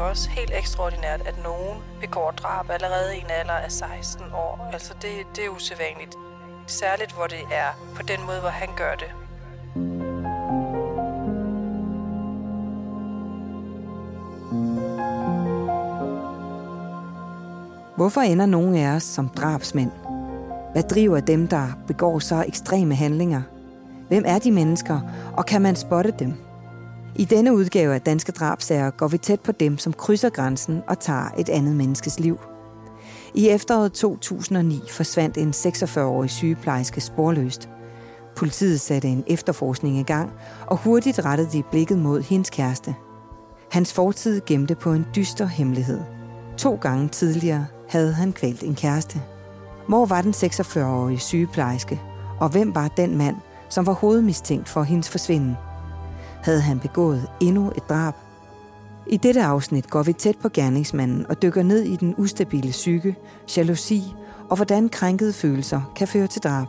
jo også helt ekstraordinært, at nogen begår drab allerede i en alder af 16 år. Altså det, det er usædvanligt. Særligt hvor det er på den måde, hvor han gør det. Hvorfor ender nogen af os som drabsmænd? Hvad driver dem, der begår så ekstreme handlinger? Hvem er de mennesker, og kan man spotte dem? I denne udgave af Danske Drabsager går vi tæt på dem, som krydser grænsen og tager et andet menneskes liv. I efteråret 2009 forsvandt en 46-årig sygeplejerske sporløst. Politiet satte en efterforskning i gang, og hurtigt rettede de blikket mod hendes kæreste. Hans fortid gemte på en dyster hemmelighed. To gange tidligere havde han kvalt en kæreste. Hvor var den 46-årige sygeplejerske, og hvem var den mand, som var hovedmistænkt for hendes forsvinden? Havde han begået endnu et drab? I dette afsnit går vi tæt på gerningsmanden og dykker ned i den ustabile psyke, jalousi og hvordan krænkede følelser kan føre til drab.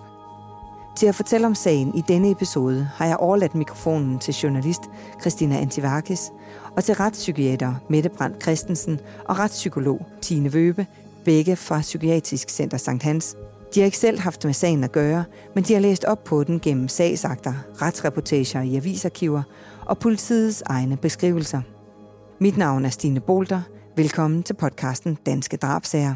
Til at fortælle om sagen i denne episode har jeg overladt mikrofonen til journalist Christina Antivakis og til retspsykiater Mette Brandt Christensen og retspsykolog Tine Vøbe, begge fra Psykiatrisk Center Sankt Hans. De har ikke selv haft med sagen at gøre, men de har læst op på den gennem sagsakter, retsreportager i avisarkiver og politiets egne beskrivelser. Mit navn er Stine Bolter. Velkommen til podcasten Danske Drabsager.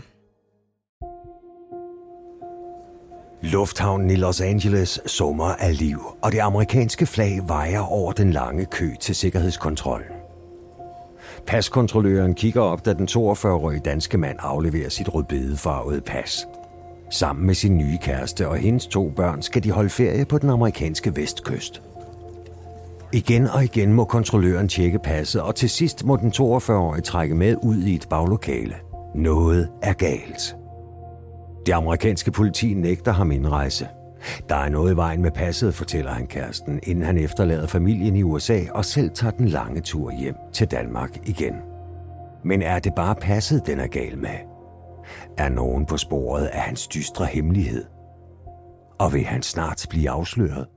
Lufthavnen i Los Angeles summer af liv, og det amerikanske flag vejer over den lange kø til sikkerhedskontrollen. Paskontrolløren kigger op, da den 42-årige danske mand afleverer sit rødbedefarvede pas. Sammen med sin nye kæreste og hendes to børn skal de holde ferie på den amerikanske vestkyst. Igen og igen må kontrolløren tjekke passet, og til sidst må den 42-årige trække med ud i et baglokale. Noget er galt. Det amerikanske politi nægter ham indrejse. Der er noget i vejen med passet, fortæller han kæresten, inden han efterlader familien i USA og selv tager den lange tur hjem til Danmark igen. Men er det bare passet, den er gal med? Er nogen på sporet af hans dystre hemmelighed? Og vil han snart blive afsløret?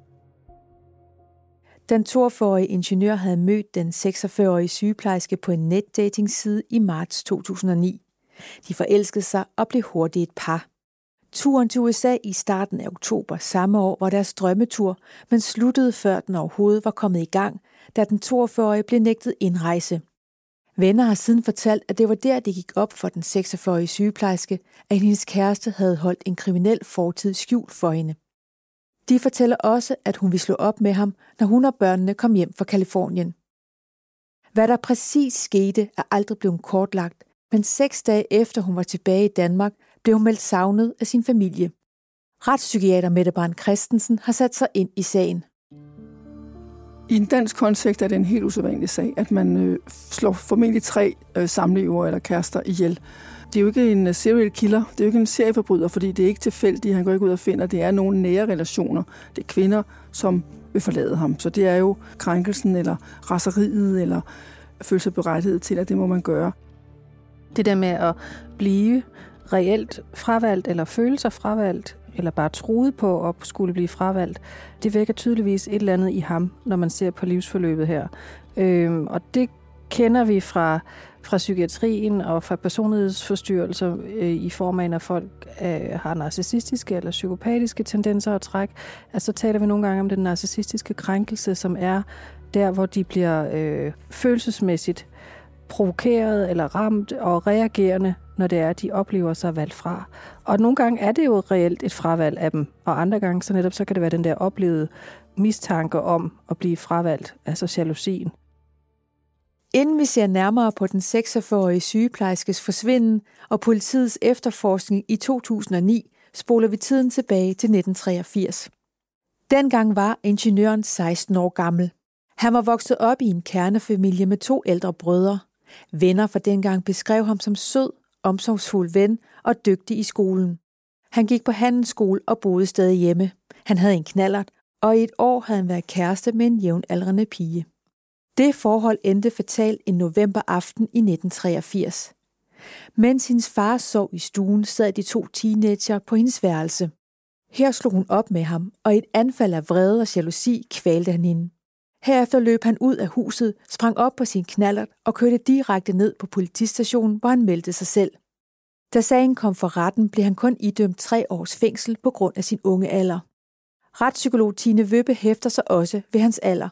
Den 42-årige ingeniør havde mødt den 46-årige sygeplejerske på en netdatingside i marts 2009. De forelskede sig og blev hurtigt et par. Turen til USA i starten af oktober samme år var deres drømmetur, men sluttede før den overhovedet var kommet i gang, da den 42-årige blev nægtet indrejse. Venner har siden fortalt, at det var der, det gik op for den 46-årige sygeplejerske, at hendes kæreste havde holdt en kriminel fortid skjult for hende. De fortæller også, at hun vil slå op med ham, når hun og børnene kom hjem fra Kalifornien. Hvad der præcis skete, er aldrig blevet kortlagt, men seks dage efter hun var tilbage i Danmark, blev hun meldt savnet af sin familie. Retspsykiater Mette Brand Christensen har sat sig ind i sagen. I en dansk kontekst er det en helt usædvanlig sag, at man øh, slår formentlig tre øh, samlever eller kærester ihjel. Det er jo ikke en øh, serial killer, det er jo ikke en serieforbryder, fordi det er ikke tilfældigt, han går ikke ud og finder, det er nogle nære relationer. Det er kvinder, som vil forlade ham. Så det er jo krænkelsen eller raseriet eller føle sig berettiget til, at det må man gøre. Det der med at blive reelt fravalgt eller føle sig fravalgt, eller bare troede på at skulle blive fravalgt, det vækker tydeligvis et eller andet i ham, når man ser på livsforløbet her. Øhm, og det kender vi fra, fra psykiatrien og fra personlighedsforstyrrelser øh, i form af, når folk øh, har narcissistiske eller psykopatiske tendenser og træk. Altså, så taler vi nogle gange om den narcissistiske krænkelse, som er der, hvor de bliver øh, følelsesmæssigt provokeret eller ramt og reagerende når det er, at de oplever sig valgt fra. Og nogle gange er det jo reelt et fravalg af dem, og andre gange så netop så kan det være den der oplevede mistanke om at blive fravalgt, altså jalousien. Inden vi ser nærmere på den 46-årige sygeplejerskes forsvinden og politiets efterforskning i 2009, spoler vi tiden tilbage til 1983. Dengang var ingeniøren 16 år gammel. Han var vokset op i en kernefamilie med to ældre brødre. Venner fra dengang beskrev ham som sød omsorgsfuld ven og dygtig i skolen. Han gik på handelsskole og boede stadig hjemme. Han havde en knallert, og i et år havde han været kæreste med en jævnaldrende pige. Det forhold endte fatalt en novemberaften i 1983. Mens hendes far sov i stuen, sad de to teenager på hendes værelse. Her slog hun op med ham, og i et anfald af vrede og jalousi kvalte han hende. Herefter løb han ud af huset, sprang op på sin knallert og kørte direkte ned på politistationen, hvor han meldte sig selv. Da sagen kom for retten, blev han kun idømt tre års fængsel på grund af sin unge alder. Retspsykolog Tine Vøbbe hæfter sig også ved hans alder.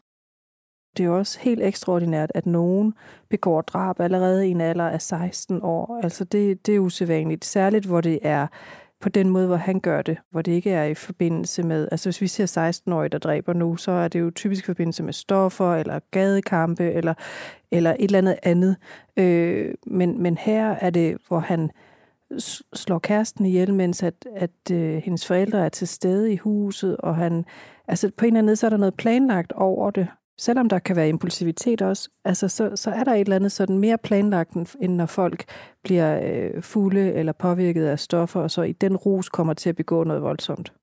Det er også helt ekstraordinært, at nogen begår drab allerede i en alder af 16 år. Altså det, det er usædvanligt, særligt hvor det er på den måde, hvor han gør det, hvor det ikke er i forbindelse med, altså hvis vi ser 16-årige, der dræber nu, så er det jo typisk i forbindelse med stoffer, eller gadekampe, eller, eller et eller andet andet. Øh, men, men her er det, hvor han slår kæresten ihjel, mens at, at øh, hendes forældre er til stede i huset, og han, altså på en eller anden måde, så er der noget planlagt over det, selvom der kan være impulsivitet også, altså så, så er der et eller andet sådan mere planlagt, end når folk bliver øh, fulde eller påvirket af stoffer, og så i den rus kommer til at begå noget voldsomt.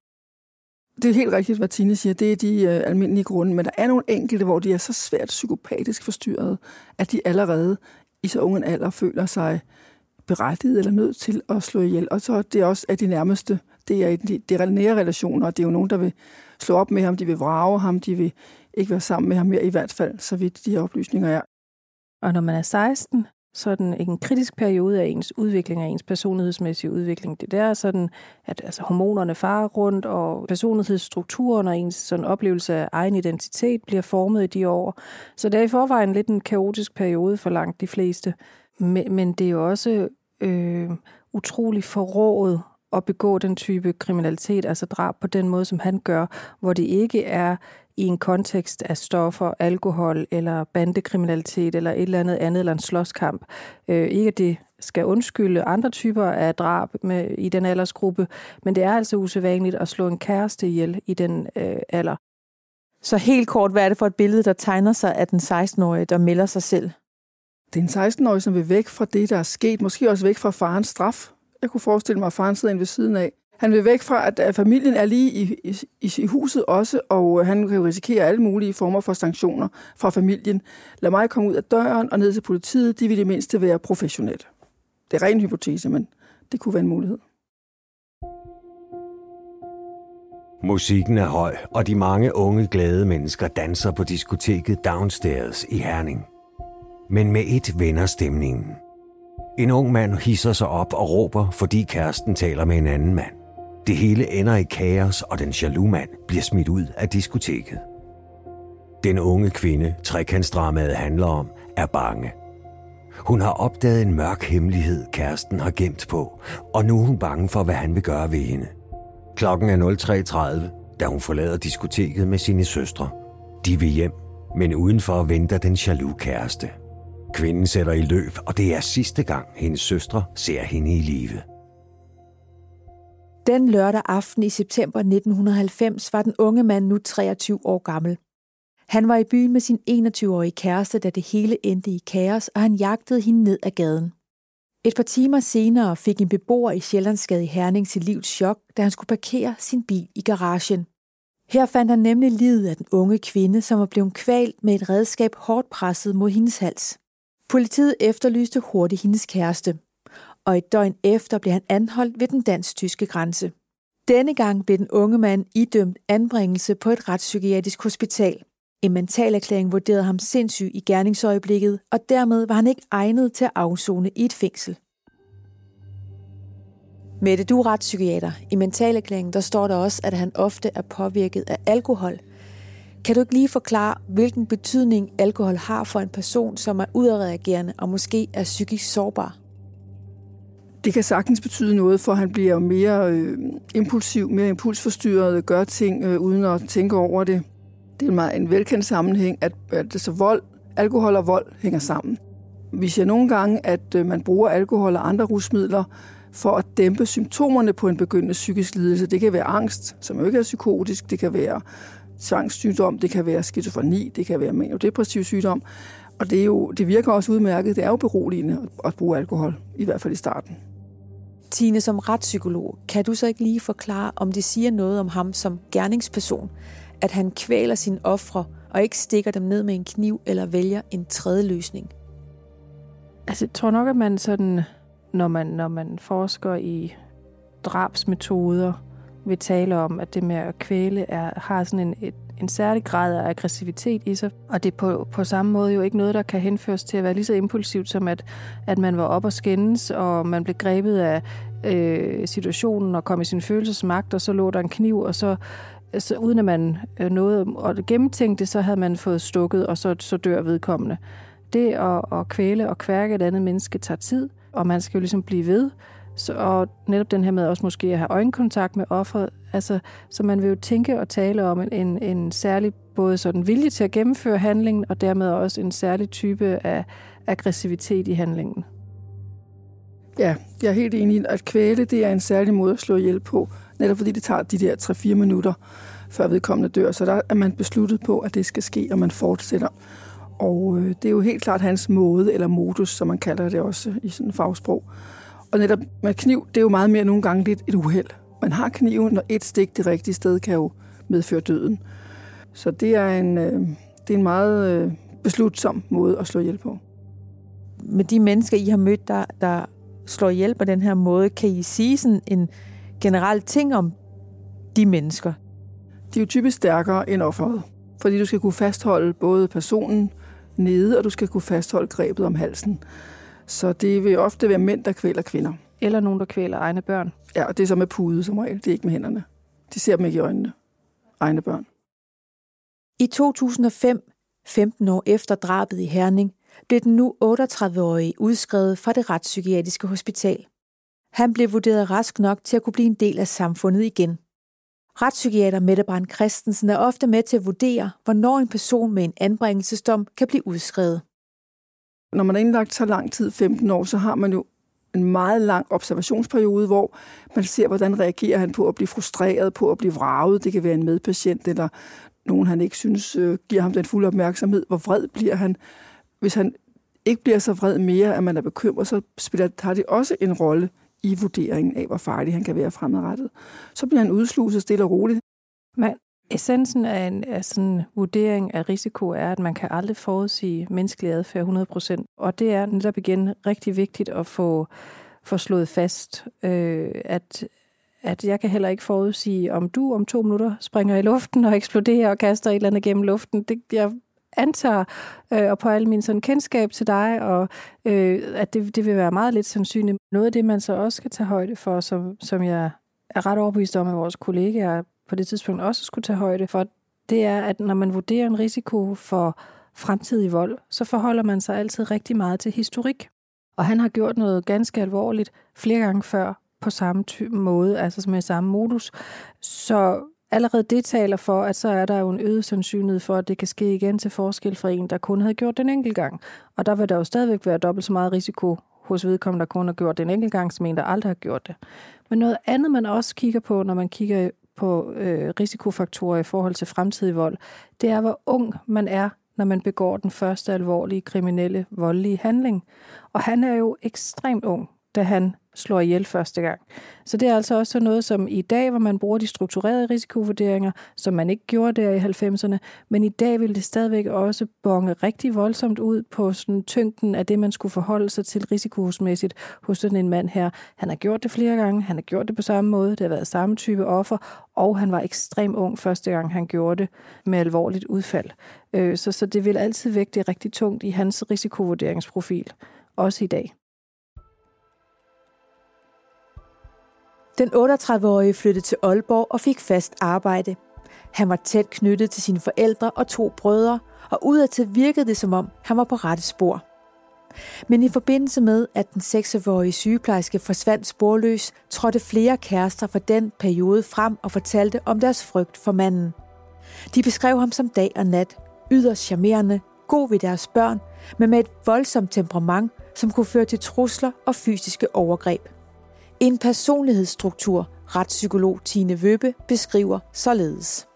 Det er helt rigtigt, hvad Tine siger. Det er de øh, almindelige grunde, men der er nogle enkelte, hvor de er så svært psykopatisk forstyrret, at de allerede i så ungen alder føler sig berettiget eller nødt til at slå ihjel. Og så det er også af de nærmeste. Det er de, de nære relationer, og det er jo nogen, der vil slå op med ham, de vil vrage ham, de vil ikke være sammen med ham mere, i hvert fald, så vidt de her oplysninger er. Og når man er 16, så er den en kritisk periode af ens udvikling, af ens personlighedsmæssige udvikling. Det der er sådan, at altså, hormonerne farer rundt, og personlighedsstrukturen og ens sådan, oplevelse af egen identitet bliver formet i de år. Så det er i forvejen lidt en kaotisk periode for langt de fleste. Men, men det er jo også øh, utrolig forrådet at begå den type kriminalitet, altså drab på den måde, som han gør, hvor det ikke er i en kontekst af stoffer, alkohol eller bandekriminalitet eller et eller andet andet, eller en slåskamp. Øh, ikke at det skal undskylde andre typer af drab med, i den aldersgruppe, men det er altså usædvanligt at slå en kæreste ihjel i den øh, alder. Så helt kort, hvad er det for et billede, der tegner sig af den 16-årige, der melder sig selv? Det er en 16-årig, som vil væk fra det, der er sket. Måske også væk fra farens straf. Jeg kunne forestille mig, at faren sidder ved siden af. Han vil væk fra, at familien er lige i, i, i huset også, og øh, han kan risikere alle mulige former for sanktioner fra familien. Lad mig komme ud af døren og ned til politiet. De vil det mindste være professionelle. Det er ren hypotese, men det kunne være en mulighed. Musikken er høj, og de mange unge glade mennesker danser på diskoteket Downstairs i Herning. Men med et vender stemningen. En ung mand hisser sig op og råber, fordi kæresten taler med en anden mand. Det hele ender i kaos, og den jaloux mand bliver smidt ud af diskoteket. Den unge kvinde, trekantsdramaet handler om, er bange. Hun har opdaget en mørk hemmelighed, kæresten har gemt på, og nu er hun bange for, hvad han vil gøre ved hende. Klokken er 03.30, da hun forlader diskoteket med sine søstre. De vil hjem, men udenfor venter den jaloux kæreste. Kvinden sætter i løb, og det er sidste gang, hendes søstre ser hende i live. Den lørdag aften i september 1990 var den unge mand nu 23 år gammel. Han var i byen med sin 21-årige kæreste, da det hele endte i kaos, og han jagtede hende ned ad gaden. Et par timer senere fik en beboer i Sjællandsgade i Herning sit livs chok, da han skulle parkere sin bil i garagen. Her fandt han nemlig livet af den unge kvinde, som var blevet kvalt med et redskab hårdt presset mod hendes hals. Politiet efterlyste hurtigt hendes kæreste og et døgn efter blev han anholdt ved den dansk-tyske grænse. Denne gang blev den unge mand idømt anbringelse på et retspsykiatrisk hospital. En mentalerklæring vurderede ham sindssyg i gerningsøjeblikket, og dermed var han ikke egnet til at afzone i et fængsel. Mette, du er retspsykiater. I mentalerklæringen der står der også, at han ofte er påvirket af alkohol. Kan du ikke lige forklare, hvilken betydning alkohol har for en person, som er udadreagerende og måske er psykisk sårbar? det kan sagtens betyde noget, for han bliver mere øh, impulsiv, mere impulsforstyrret, gør ting øh, uden at tænke over det. Det er en meget en velkendt sammenhæng, at, at så vold, alkohol og vold hænger sammen. Vi ser nogle gange, at øh, man bruger alkohol og andre rusmidler for at dæmpe symptomerne på en begyndende psykisk lidelse. Det kan være angst, som jo ikke er psykotisk, det kan være tvangssygdom, det kan være skizofreni, det kan være manodepressiv sygdom. Og det, er jo, det virker også udmærket. Det er jo beroligende at bruge alkohol, i hvert fald i starten. Tine, som retspsykolog, kan du så ikke lige forklare, om det siger noget om ham som gerningsperson, at han kvæler sine ofre og ikke stikker dem ned med en kniv eller vælger en tredje løsning? Altså, jeg tror nok, at man sådan, når man, når man forsker i drabsmetoder, vil tale om, at det med at kvæle er, har sådan en, et, en særlig grad af aggressivitet i sig, og det er på, på samme måde jo ikke noget, der kan henføres til at være lige så impulsivt, som at, at man var op og skændes, og man blev grebet af øh, situationen og kom i sin følelsesmagt, og så lå der en kniv, og så, så uden at man øh, nåede at gennemtænke det, så havde man fået stukket, og så, så dør vedkommende. Det at, at kvæle og kværke et andet menneske tager tid, og man skal jo ligesom blive ved, så, og netop den her med også måske at have øjenkontakt med offeret, altså, så man vil jo tænke og tale om en, en særlig både sådan vilje til at gennemføre handlingen, og dermed også en særlig type af aggressivitet i handlingen. Ja, jeg er helt enig i, at kvæle det er en særlig måde at slå ihjel på, netop fordi det tager de der 3-4 minutter, før vedkommende dør. Så der er man besluttet på, at det skal ske, og man fortsætter. Og øh, det er jo helt klart hans måde, eller modus, som man kalder det også i sådan en fagsprog. Og netop med kniv, det er jo meget mere nogle gange lidt et uheld. Man har kniven, og et stik det rigtige sted kan jo medføre døden. Så det er en, øh, det er en meget øh, beslutsom måde at slå ihjel på. Med de mennesker, I har mødt, der, der slår ihjel på den her måde, kan I sige sådan en generel ting om de mennesker? De er jo typisk stærkere end offeret, fordi du skal kunne fastholde både personen nede, og du skal kunne fastholde grebet om halsen. Så det vil ofte være mænd, der kvæler kvinder. Eller nogen, der kvæler egne børn. Ja, og det er så med pude som regel. Det er ikke med hænderne. De ser dem ikke i øjnene. Egne børn. I 2005, 15 år efter drabet i Herning, blev den nu 38-årige udskrevet fra det retspsykiatriske hospital. Han blev vurderet rask nok til at kunne blive en del af samfundet igen. Retspsykiater Mette Brand Christensen er ofte med til at vurdere, hvornår en person med en anbringelsesdom kan blive udskrevet. Når man er indlagt så lang tid, 15 år, så har man jo en meget lang observationsperiode, hvor man ser, hvordan reagerer han på at blive frustreret, på at blive vraget. Det kan være en medpatient, eller nogen, han ikke synes øh, giver ham den fulde opmærksomhed. Hvor vred bliver han? Hvis han ikke bliver så vred mere, at man er bekymret, så spiller, har det også en rolle i vurderingen af, hvor farlig han kan være fremadrettet. Så bliver han udsluset stille og roligt. Men essensen af en af sådan en vurdering af risiko er, at man kan aldrig forudsige menneskelig adfærd 100%. Og det er netop igen rigtig vigtigt at få, få slået fast, øh, at, at jeg kan heller ikke forudsige, om du om to minutter springer i luften og eksploderer og kaster et eller andet gennem luften. Det, jeg antager, øh, og på al min sådan kendskab til dig, og øh, at det, det vil være meget lidt sandsynligt. Noget af det, man så også skal tage højde for, som, som jeg er ret overbevist om, at vores kollegaer på det tidspunkt også skulle tage højde for, det er, at når man vurderer en risiko for fremtidig vold, så forholder man sig altid rigtig meget til historik. Og han har gjort noget ganske alvorligt flere gange før på samme måde, altså med samme modus. Så allerede det taler for, at så er der jo en øget sandsynlighed for, at det kan ske igen til forskel fra en, der kun havde gjort den enkelt gang. Og der vil der jo stadigvæk være dobbelt så meget risiko hos vedkommende, der kun har gjort den enkelt gang, som en, der aldrig har gjort det. Men noget andet, man også kigger på, når man kigger på øh, risikofaktorer i forhold til fremtidig vold, det er, hvor ung man er, når man begår den første alvorlige kriminelle voldelige handling. Og han er jo ekstremt ung, da han slår ihjel første gang. Så det er altså også noget, som i dag, hvor man bruger de strukturerede risikovurderinger, som man ikke gjorde der i 90'erne, men i dag vil det stadigvæk også bonge rigtig voldsomt ud på sådan tyngden af det, man skulle forholde sig til risikosmæssigt hos sådan en mand her. Han har gjort det flere gange, han har gjort det på samme måde, det har været samme type offer, og han var ekstrem ung første gang, han gjorde det med alvorligt udfald. Øh, så, så det vil altid vægte rigtig tungt i hans risikovurderingsprofil, også i dag. Den 38-årige flyttede til Aalborg og fik fast arbejde. Han var tæt knyttet til sine forældre og to brødre, og udadtil virkede det som om, han var på rette spor. Men i forbindelse med, at den 6-årige sygeplejerske forsvandt sporløs, trådte flere kærester fra den periode frem og fortalte om deres frygt for manden. De beskrev ham som dag og nat, yderst charmerende, god ved deres børn, men med et voldsomt temperament, som kunne føre til trusler og fysiske overgreb. En personlighedsstruktur, retspsykolog Tine Vøbe beskriver således.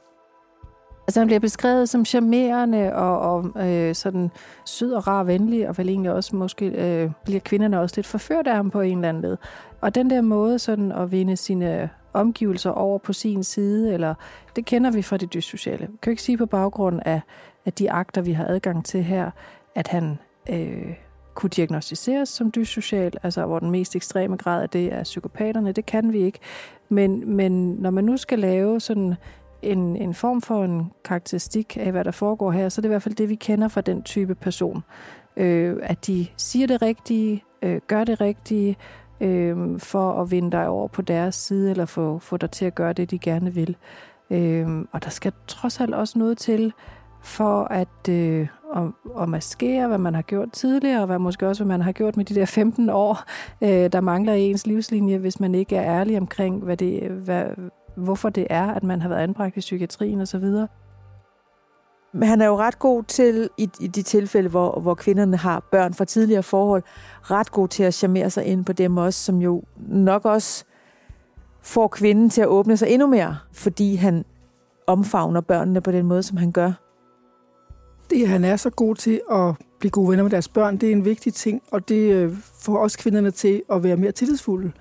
Altså han bliver beskrevet som charmerende og, og øh, sådan sød og rar venlig, og vel egentlig også måske øh, bliver kvinderne også lidt forført af ham på en eller anden led. Og den der måde sådan at vinde sine omgivelser over på sin side, eller det kender vi fra det dyssociale. Vi kan ikke sige på baggrund af, af de akter, vi har adgang til her, at han øh, kunne diagnostiseres som dyssocial, altså hvor den mest ekstreme grad af det er psykopaterne, det kan vi ikke. Men, men når man nu skal lave sådan en, en form for en karakteristik af, hvad der foregår her, så det er i hvert fald det, vi kender fra den type person. Øh, at de siger det rigtige, øh, gør det rigtige, øh, for at vinde dig over på deres side, eller få, få dig til at gøre det, de gerne vil. Øh, og der skal trods alt også noget til, for at, øh, at, at maskere, hvad man har gjort tidligere, og hvad måske også, hvad man har gjort med de der 15 år, øh, der mangler i ens livslinje, hvis man ikke er ærlig omkring, hvad det, hvad, hvorfor det er, at man har været anbragt i psykiatrien osv. Men han er jo ret god til, i, i de tilfælde, hvor, hvor kvinderne har børn fra tidligere forhold, ret god til at charmere sig ind på dem også, som jo nok også får kvinden til at åbne sig endnu mere, fordi han omfavner børnene på den måde, som han gør. Det, han er så god til at blive gode venner med deres børn, det er en vigtig ting, og det øh, får også kvinderne til at være mere tillidsfulde.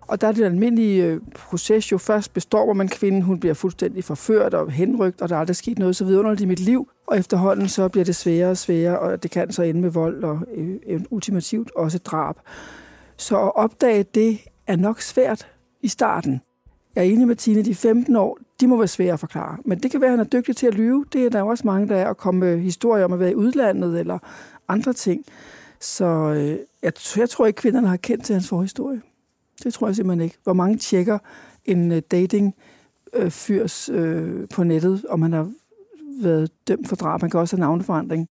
Og der er det almindelige øh, proces jo først består, hvor man kvinden hun bliver fuldstændig forført og henrygt, og der er aldrig sket noget så vidunderligt i mit liv. Og efterhånden så bliver det sværere og sværere, og det kan så ende med vold og øh, ultimativt også drab. Så at opdage det er nok svært i starten. Jeg er enig med Tine, de 15 år, de må være svære at forklare. Men det kan være, at han er dygtig til at lyve. Det er der også mange, der er at komme med historier om at være i udlandet eller andre ting. Så øh, jeg, jeg tror ikke, kvinderne har kendt til hans forhistorie. Det tror jeg simpelthen ikke. Hvor mange tjekker en øh, dating øh, fyrs øh, på nettet, om han har været dømt for drab. Man kan også have navneforandring.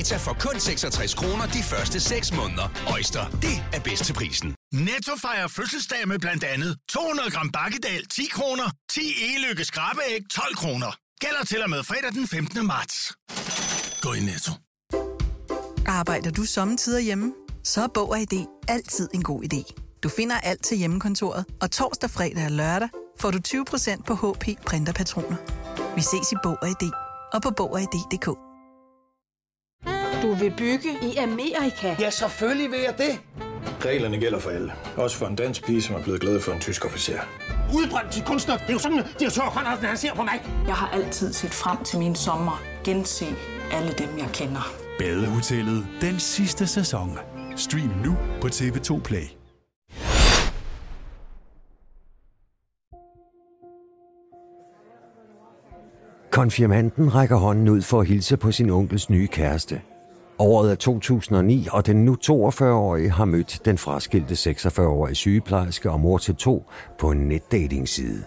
50 GB data for kun 66 kroner de første 6 måneder. Øjster, det er bedst til prisen. Netto fejrer fødselsdag med blandt andet 200 gram bakkedal 10 kroner, 10 e-lykke skrabeæg 12 kroner. Gælder til og med fredag den 15. marts. Gå i Netto. Arbejder du sommetider hjemme? Så er Bog og ID altid en god idé. Du finder alt til hjemmekontoret, og torsdag, fredag og lørdag får du 20% på HP Printerpatroner. Vi ses i Bog og ID og på Bog og ID.dk. Du vil bygge i Amerika? Ja, selvfølgelig vil jeg det. Reglerne gælder for alle. Også for en dansk pige, som er blevet glad for en tysk officer. Udbrændt til kunstner. Det er jo sådan, at de har Conradsen, han ser på mig. Jeg har altid set frem til min sommer. Gense alle dem, jeg kender. Badehotellet. Den sidste sæson. Stream nu på TV2 Play. Konfirmanden rækker hånden ud for at hilse på sin onkels nye kæreste. Året er 2009, og den nu 42-årige har mødt den fraskilte 46-årige sygeplejerske og mor til to på en netdatingside.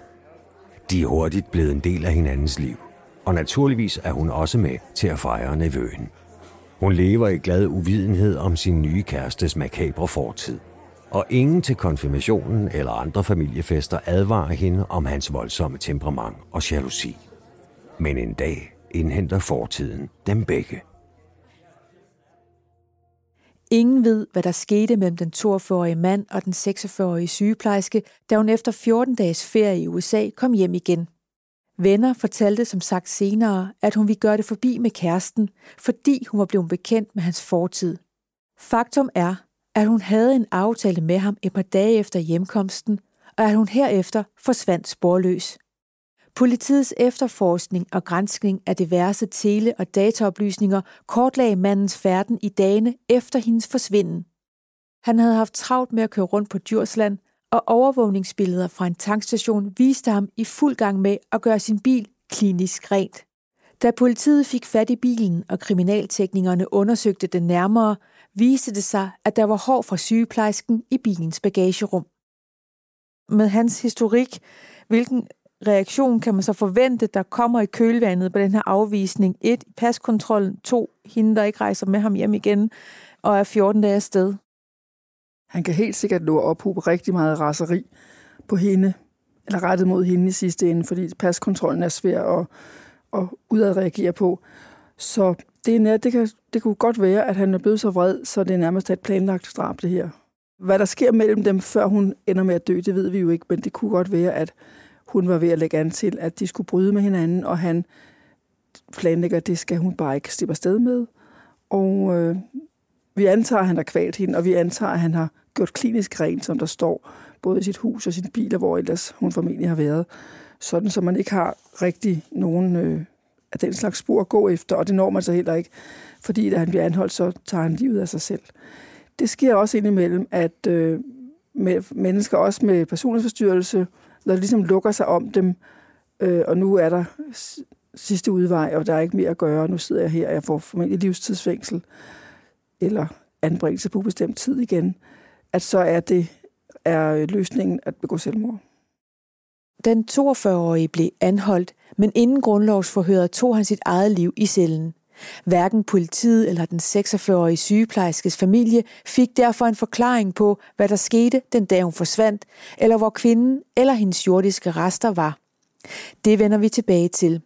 De er hurtigt blevet en del af hinandens liv, og naturligvis er hun også med til at fejre nevøen. Hun lever i glad uvidenhed om sin nye kærestes makabre fortid, og ingen til konfirmationen eller andre familiefester advarer hende om hans voldsomme temperament og jalousi. Men en dag indhenter fortiden dem begge. Ingen ved, hvad der skete mellem den 42-årige mand og den 46-årige sygeplejerske, da hun efter 14 dages ferie i USA kom hjem igen. Venner fortalte som sagt senere, at hun ville gøre det forbi med kæresten, fordi hun var blevet bekendt med hans fortid. Faktum er, at hun havde en aftale med ham et par dage efter hjemkomsten, og at hun herefter forsvandt sporløs. Politiets efterforskning og granskning af diverse tele- og dataoplysninger kortlagde mandens færden i dagene efter hendes forsvinden. Han havde haft travlt med at køre rundt på Djursland, og overvågningsbilleder fra en tankstation viste ham i fuld gang med at gøre sin bil klinisk rent. Da politiet fik fat i bilen, og kriminalteknikerne undersøgte den nærmere, viste det sig, at der var hår fra sygeplejersken i bilens bagagerum. Med hans historik, hvilken reaktion kan man så forvente, der kommer i kølvandet på den her afvisning? Et, paskontrollen. To, hende, der ikke rejser med ham hjem igen og er 14 dage afsted. Han kan helt sikkert nå op ophobe rigtig meget raseri på hende, eller rettet mod hende i sidste ende, fordi paskontrollen er svær at, at udadreagere på. Så det, er, det, kan, det kunne godt være, at han er blevet så vred, så det er nærmest et planlagt drab, det her. Hvad der sker mellem dem, før hun ender med at dø, det ved vi jo ikke, men det kunne godt være, at hun var ved at lægge an til, at de skulle bryde med hinanden, og han planlægger, at det skal hun bare ikke slippe afsted med. Og øh, vi antager, at han har kvalt hende, og vi antager, at han har gjort klinisk rent, som der står, både i sit hus og sin bil, og hvor ellers hun formentlig har været. Sådan, så man ikke har rigtig nogen øh, af den slags spor at gå efter, og det når man så heller ikke, fordi da han bliver anholdt, så tager han livet af sig selv. Det sker også indimellem, at øh, med mennesker, også med personlighedsforstyrrelse, når det ligesom lukker sig om dem, øh, og nu er der sidste udvej, og der er ikke mere at gøre, nu sidder jeg her, og jeg får formentlig livstidsfængsel, eller anbringelse på bestemt tid igen, at så er det er løsningen at begå selvmord. Den 42-årige blev anholdt, men inden grundlovsforhøret tog han sit eget liv i cellen. Hverken politiet eller den 46-årige sygeplejerskes familie fik derfor en forklaring på, hvad der skete den dag hun forsvandt, eller hvor kvinden eller hendes jordiske rester var. Det vender vi tilbage til.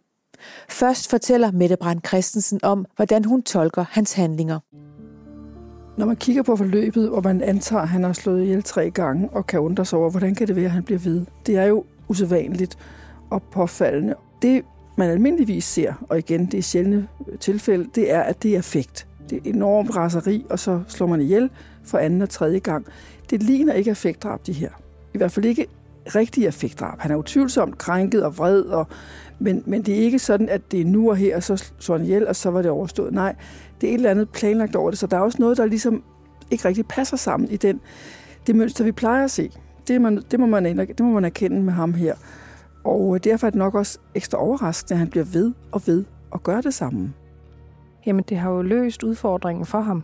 Først fortæller Mette Brandt Christensen om, hvordan hun tolker hans handlinger. Når man kigger på forløbet, og man antager, at han har slået ihjel tre gange, og kan undre sig over, hvordan kan det være, at han bliver ved? Det er jo usædvanligt og påfaldende. Det, man almindeligvis ser, og igen, det er sjældne øh, tilfælde, det er, at det er effekt. Det er enormt raseri, og så slår man ihjel for anden og tredje gang. Det ligner ikke affektdrab, de her. I hvert fald ikke rigtig affektdrab. Han er utvivlsomt krænket og vred, og, men, men det er ikke sådan, at det er nu og her, og så slår han ihjel, og så var det overstået. Nej, det er et eller andet planlagt over det, så der er også noget, der ligesom ikke rigtig passer sammen i den, det mønster, vi plejer at se. Det, man, det, må man, det må man erkende med ham her. Og øh, derfor er det nok også ekstra overraskende, at han bliver ved og ved og gøre det samme. Jamen, det har jo løst udfordringen for ham.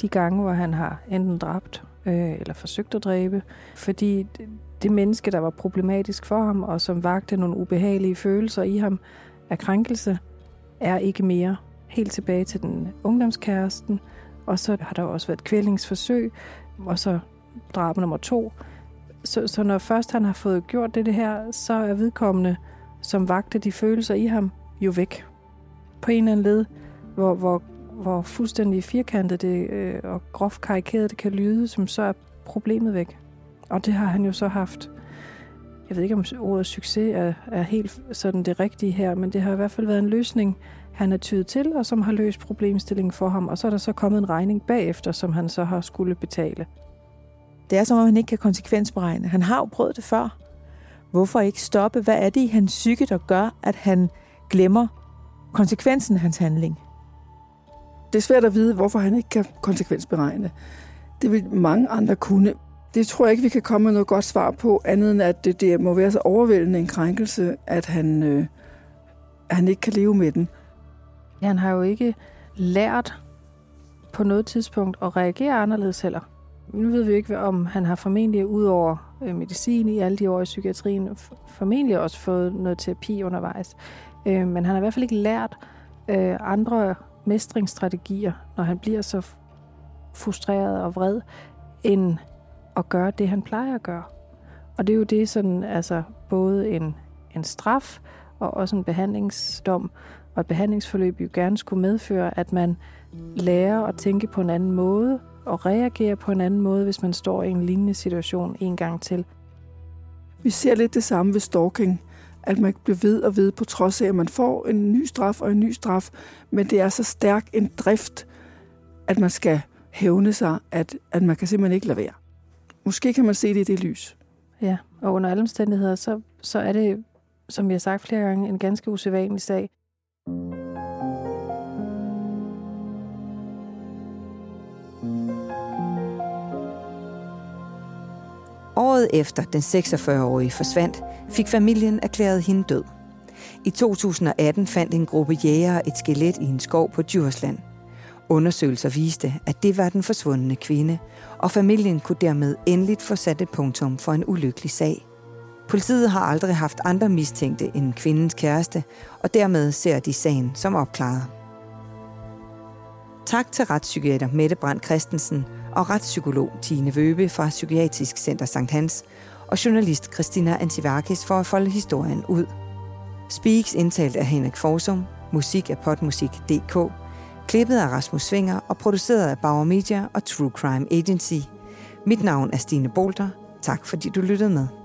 De gange, hvor han har enten dræbt øh, eller forsøgt at dræbe. Fordi det menneske, der var problematisk for ham, og som vagte nogle ubehagelige følelser i ham af krænkelse, er ikke mere. Helt tilbage til den ungdomskæresten, og så har der også været kvælningsforsøg, og så drab nummer to. Så, så når først han har fået gjort det, det her, så er vedkommende, som vagte de følelser i ham, jo væk. På en eller anden led, hvor, hvor, hvor fuldstændig firkantet det, øh, og groft karikeret det kan lyde, som så er problemet væk. Og det har han jo så haft. Jeg ved ikke, om ordet succes er, er helt sådan det rigtige her, men det har i hvert fald været en løsning, han er tydet til, og som har løst problemstillingen for ham. Og så er der så kommet en regning bagefter, som han så har skulle betale. Det er som om, han ikke kan konsekvensberegne. Han har jo prøvet det før. Hvorfor ikke stoppe? Hvad er det i hans psyke, der gør, at han glemmer konsekvensen af hans handling? Det er svært at vide, hvorfor han ikke kan konsekvensberegne. Det vil mange andre kunne. Det tror jeg ikke, vi kan komme med noget godt svar på, andet end at det, det må være så overvældende en krænkelse, at han, øh, han ikke kan leve med den. Han har jo ikke lært på noget tidspunkt at reagere anderledes heller. Nu ved vi ikke, om han har formentlig ud over øh, medicin i alle de år i psykiatrien, formentlig også fået noget terapi undervejs. Øh, men han har i hvert fald ikke lært øh, andre mestringsstrategier, når han bliver så frustreret og vred, end at gøre det, han plejer at gøre. Og det er jo det, sådan, altså både en, en straf og også en behandlingsdom og et behandlingsforløb jo gerne skulle medføre, at man lærer at tænke på en anden måde og reagere på en anden måde, hvis man står i en lignende situation en gang til. Vi ser lidt det samme ved stalking, at man bliver ved og ved på trods af, at man får en ny straf og en ny straf, men det er så stærk en drift, at man skal hævne sig, at, at man kan simpelthen ikke lade være. Måske kan man se det i det lys. Ja, og under alle omstændigheder, så, så er det, som vi har sagt flere gange, en ganske usædvanlig sag. Året efter den 46-årige forsvandt, fik familien erklæret hende død. I 2018 fandt en gruppe jægere et skelet i en skov på Djursland. Undersøgelser viste, at det var den forsvundne kvinde, og familien kunne dermed endeligt få sat et punktum for en ulykkelig sag. Politiet har aldrig haft andre mistænkte end kvindens kæreste, og dermed ser de sagen som opklaret. Tak til retspsykiater Mette Brandt Christensen og retspsykolog Tine Vøbe fra Psykiatrisk Center Sankt Hans og journalist Christina Antivakis for at folde historien ud. Speaks indtalt af Henrik Forsum, musik af potmusik.dk, klippet af Rasmus Svinger og produceret af Bauer Media og True Crime Agency. Mit navn er Stine Bolter. Tak fordi du lyttede med.